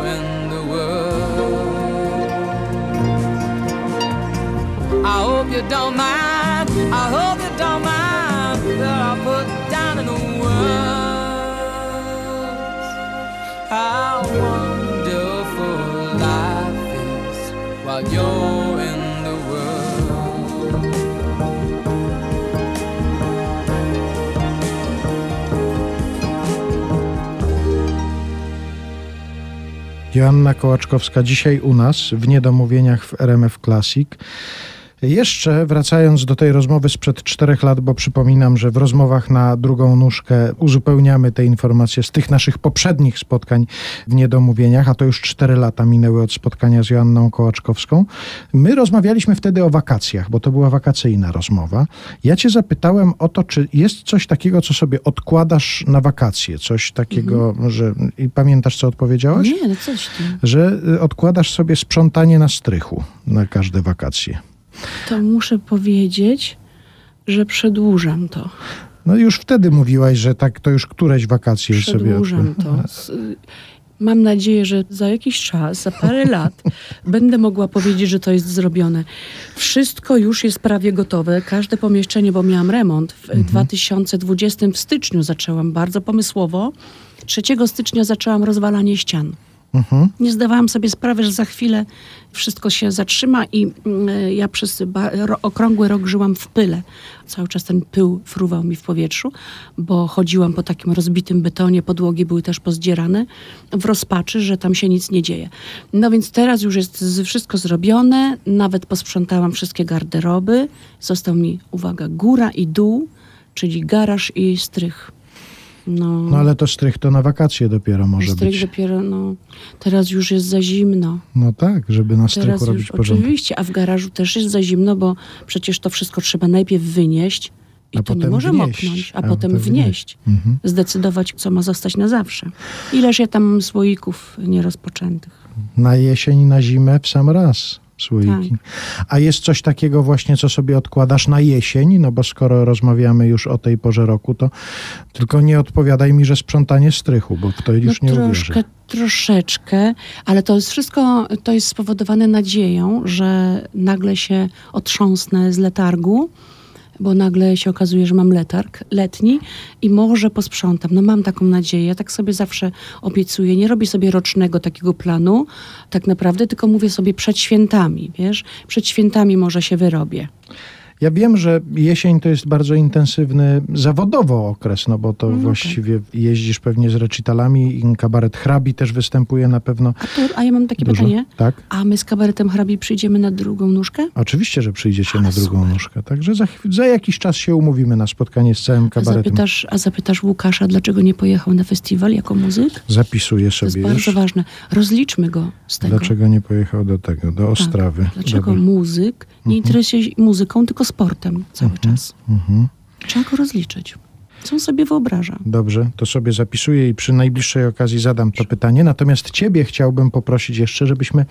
you don't mind. I hope you don't mind that I put down in the words. How wonderful life is while you're in the world. Joanna Kołaczkowska dzisiaj u nas w Niedomówieniach w RMF Classic. Jeszcze wracając do tej rozmowy sprzed czterech lat, bo przypominam, że w rozmowach na drugą nóżkę uzupełniamy te informacje z tych naszych poprzednich spotkań w Niedomówieniach, a to już cztery lata minęły od spotkania z Joanną Kołaczkowską. My rozmawialiśmy wtedy o wakacjach, bo to była wakacyjna rozmowa. Ja cię zapytałem o to, czy jest coś takiego, co sobie odkładasz na wakacje, coś takiego, że... I pamiętasz, co odpowiedziałaś? Nie, no coś ty. że y, odkładasz sobie sprzątanie na strychu na każde wakacje. To muszę powiedzieć, że przedłużam to. No już wtedy mówiłaś, że tak to już któreś wakacje sobie... Przedłużam to. S- Mam nadzieję, że za jakiś czas, za parę lat będę mogła powiedzieć, że to jest zrobione. Wszystko już jest prawie gotowe. Każde pomieszczenie, bo miałam remont w 2020 w styczniu zaczęłam bardzo pomysłowo. 3 stycznia zaczęłam rozwalanie ścian. Nie zdawałam sobie sprawy, że za chwilę wszystko się zatrzyma i mm, ja przez ba- ro- okrągły rok żyłam w pyle. Cały czas ten pył fruwał mi w powietrzu, bo chodziłam po takim rozbitym betonie, podłogi były też pozdzierane, w rozpaczy, że tam się nic nie dzieje. No więc teraz już jest z- wszystko zrobione, nawet posprzątałam wszystkie garderoby. Został mi, uwaga, góra i dół, czyli garaż i strych. No, No ale to strych to na wakacje dopiero może strych być. dopiero, no, teraz już jest za zimno. No tak, żeby na Teraz strychu robić już porządek. oczywiście, a w garażu też jest za zimno, bo przecież to wszystko trzeba najpierw wynieść i A to nie może wnieść. moknąć, a, A potem potem wnieść. Mhm. Zdecydować, co ma zostać na zawsze. Ileż ja tam mam słoików nierozpoczętych. Na jesień, na zimę w sam raz słoiki. Tak. A jest coś takiego właśnie, co sobie odkładasz na jesień? No bo skoro rozmawiamy już o tej porze roku, to tylko nie odpowiadaj mi, że sprzątanie strychu, bo w to już nie no uwierzę. troszkę, troszeczkę, ale to jest wszystko, to jest spowodowane nadzieją, że nagle się otrząsnę z letargu, bo nagle się okazuje, że mam letarg letni i może posprzątam. No mam taką nadzieję, ja tak sobie zawsze obiecuję. Nie robię sobie rocznego takiego planu, tak naprawdę, tylko mówię sobie przed świętami, wiesz? Przed świętami może się wyrobię. Ja wiem, że jesień to jest bardzo intensywny zawodowo okres, no bo to No tak. właściwie jeździsz pewnie z recitalami i kabaret hrabi też występuje na pewno A, to, a ja mam takie dużo. pytanie. Tak? A my z kabaretem hrabi przyjdziemy na drugą nóżkę? Oczywiście, że przyjdziecie Ale na drugą super. nóżkę. Także za, za jakiś czas się umówimy na spotkanie z całym A kabaretem. zapytasz, a zapytasz Łukasza, dlaczego nie pojechał na festiwal jako muzyk? Zapisuję To jest sobie bardzo już. ważne. Rozliczmy go z tego. Dlaczego nie pojechał do tego, do Ostrawy? Tak. Dlaczego Dobra. muzyk nie interesuje się muzyką, tylko sportem cały czas? Mhm. Trzeba go rozliczyć. Co on sobie wyobraża? Dobrze, to sobie zapisuję i przy najbliższej okazji zadam to pytanie. Natomiast ciebie chciałbym poprosić jeszcze, żebyśmy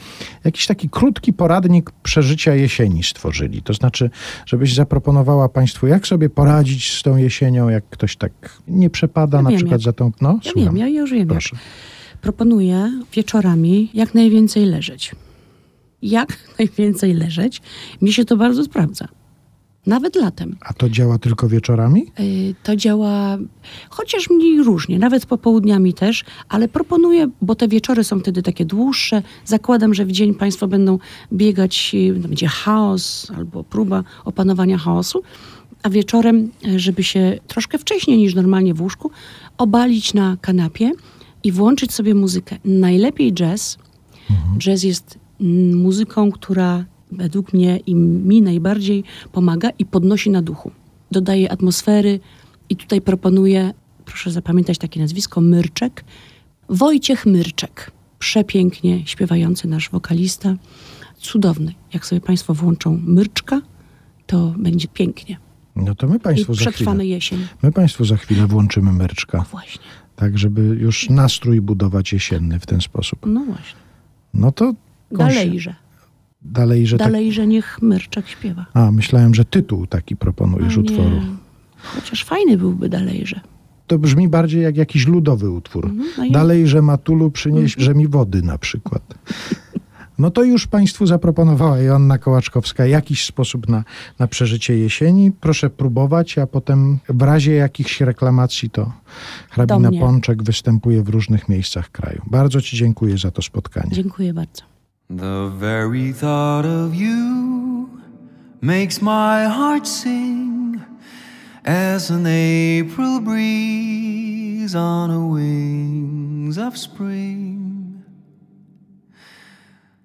jakiś taki krótki poradnik przeżycia jesieni stworzyli. To znaczy, żebyś zaproponowała państwu, jak sobie poradzić z tą jesienią, jak ktoś tak nie przepada Ja na wiem, przykład jak. za tą... No, Ja słucham. wiem, ja już wiem. jak. Proszę. Proponuję wieczorami jak najwięcej leżeć. Jak najwięcej leżeć. Mnie się to bardzo sprawdza. Nawet latem. A to działa tylko wieczorami? Y, To działa chociaż mniej różnie, nawet popołudniami też, ale proponuję, bo te wieczory są wtedy takie dłuższe. Zakładam, że w dzień Państwo będą biegać, y, będzie chaos albo próba opanowania chaosu, a wieczorem, y, żeby się troszkę wcześniej niż normalnie w łóżku, obalić na kanapie i włączyć sobie muzykę. Najlepiej jazz. Jazz jest mm, muzyką, która według mnie i mi najbardziej pomaga i podnosi na duchu. Dodaje atmosfery i tutaj proponuję, proszę zapamiętać takie nazwisko, Myrczek. Wojciech Myrczek. Przepięknie śpiewający nasz wokalista. Cudowny. Jak sobie Państwo włączą Myrczka, to będzie pięknie. No to my I państwu za przetrwamy chwilę. jesień. My państwu za chwilę włączymy myrczka, właśnie. tak żeby już nastrój budować jesienny w ten sposób. No właśnie. No to Dalejże. Dalej, że tak... Dalejże niech Myrczek śpiewa. A, myślałem, że tytuł taki proponujesz O utworu. Chociaż fajny byłby dalejże. To brzmi bardziej jak jakiś ludowy utwór. Mhm, no i- Dalej, że Matulu przynieś, że mi wody na przykład. No to już Państwu zaproponowała Joanna Kołaczkowska jakiś sposób na, na przeżycie jesieni. Proszę próbować, a potem w razie jakichś reklamacji to hrabina. Pączek występuje w różnych miejscach kraju. Bardzo Ci dziękuję za to spotkanie. Dziękuję bardzo. The very thought of you makes my heart sing as an April breeze on the wings of spring.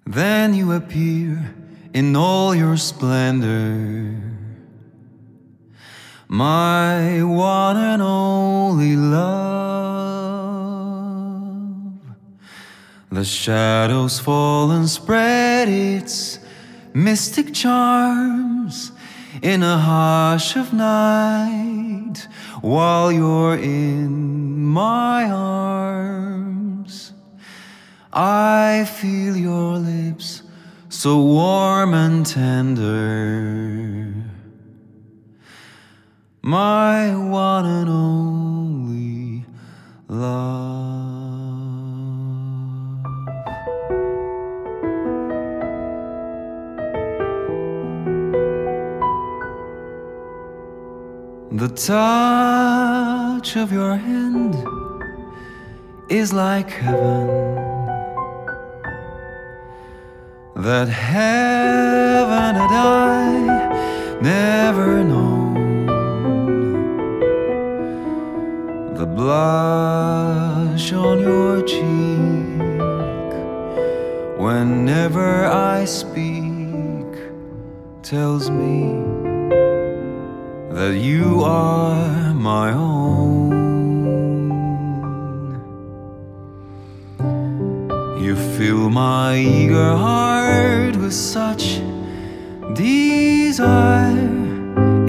Then you appear in all your splendor, my one and only love. The shadows fall and spread its mystic charms in a hush of night while you're in my arms. I feel your lips so warm and tender. My one and only love. The touch of your hand is like heaven. That heaven had I never known. The blush on your cheek whenever I speak tells me that you are my own. You fill my eager heart with such desire.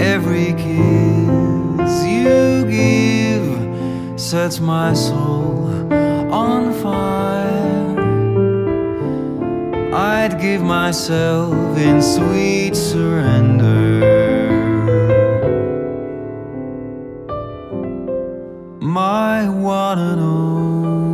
Every kiss you give sets my soul on fire. I'd give myself in sweet surrender. My one and only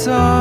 guitar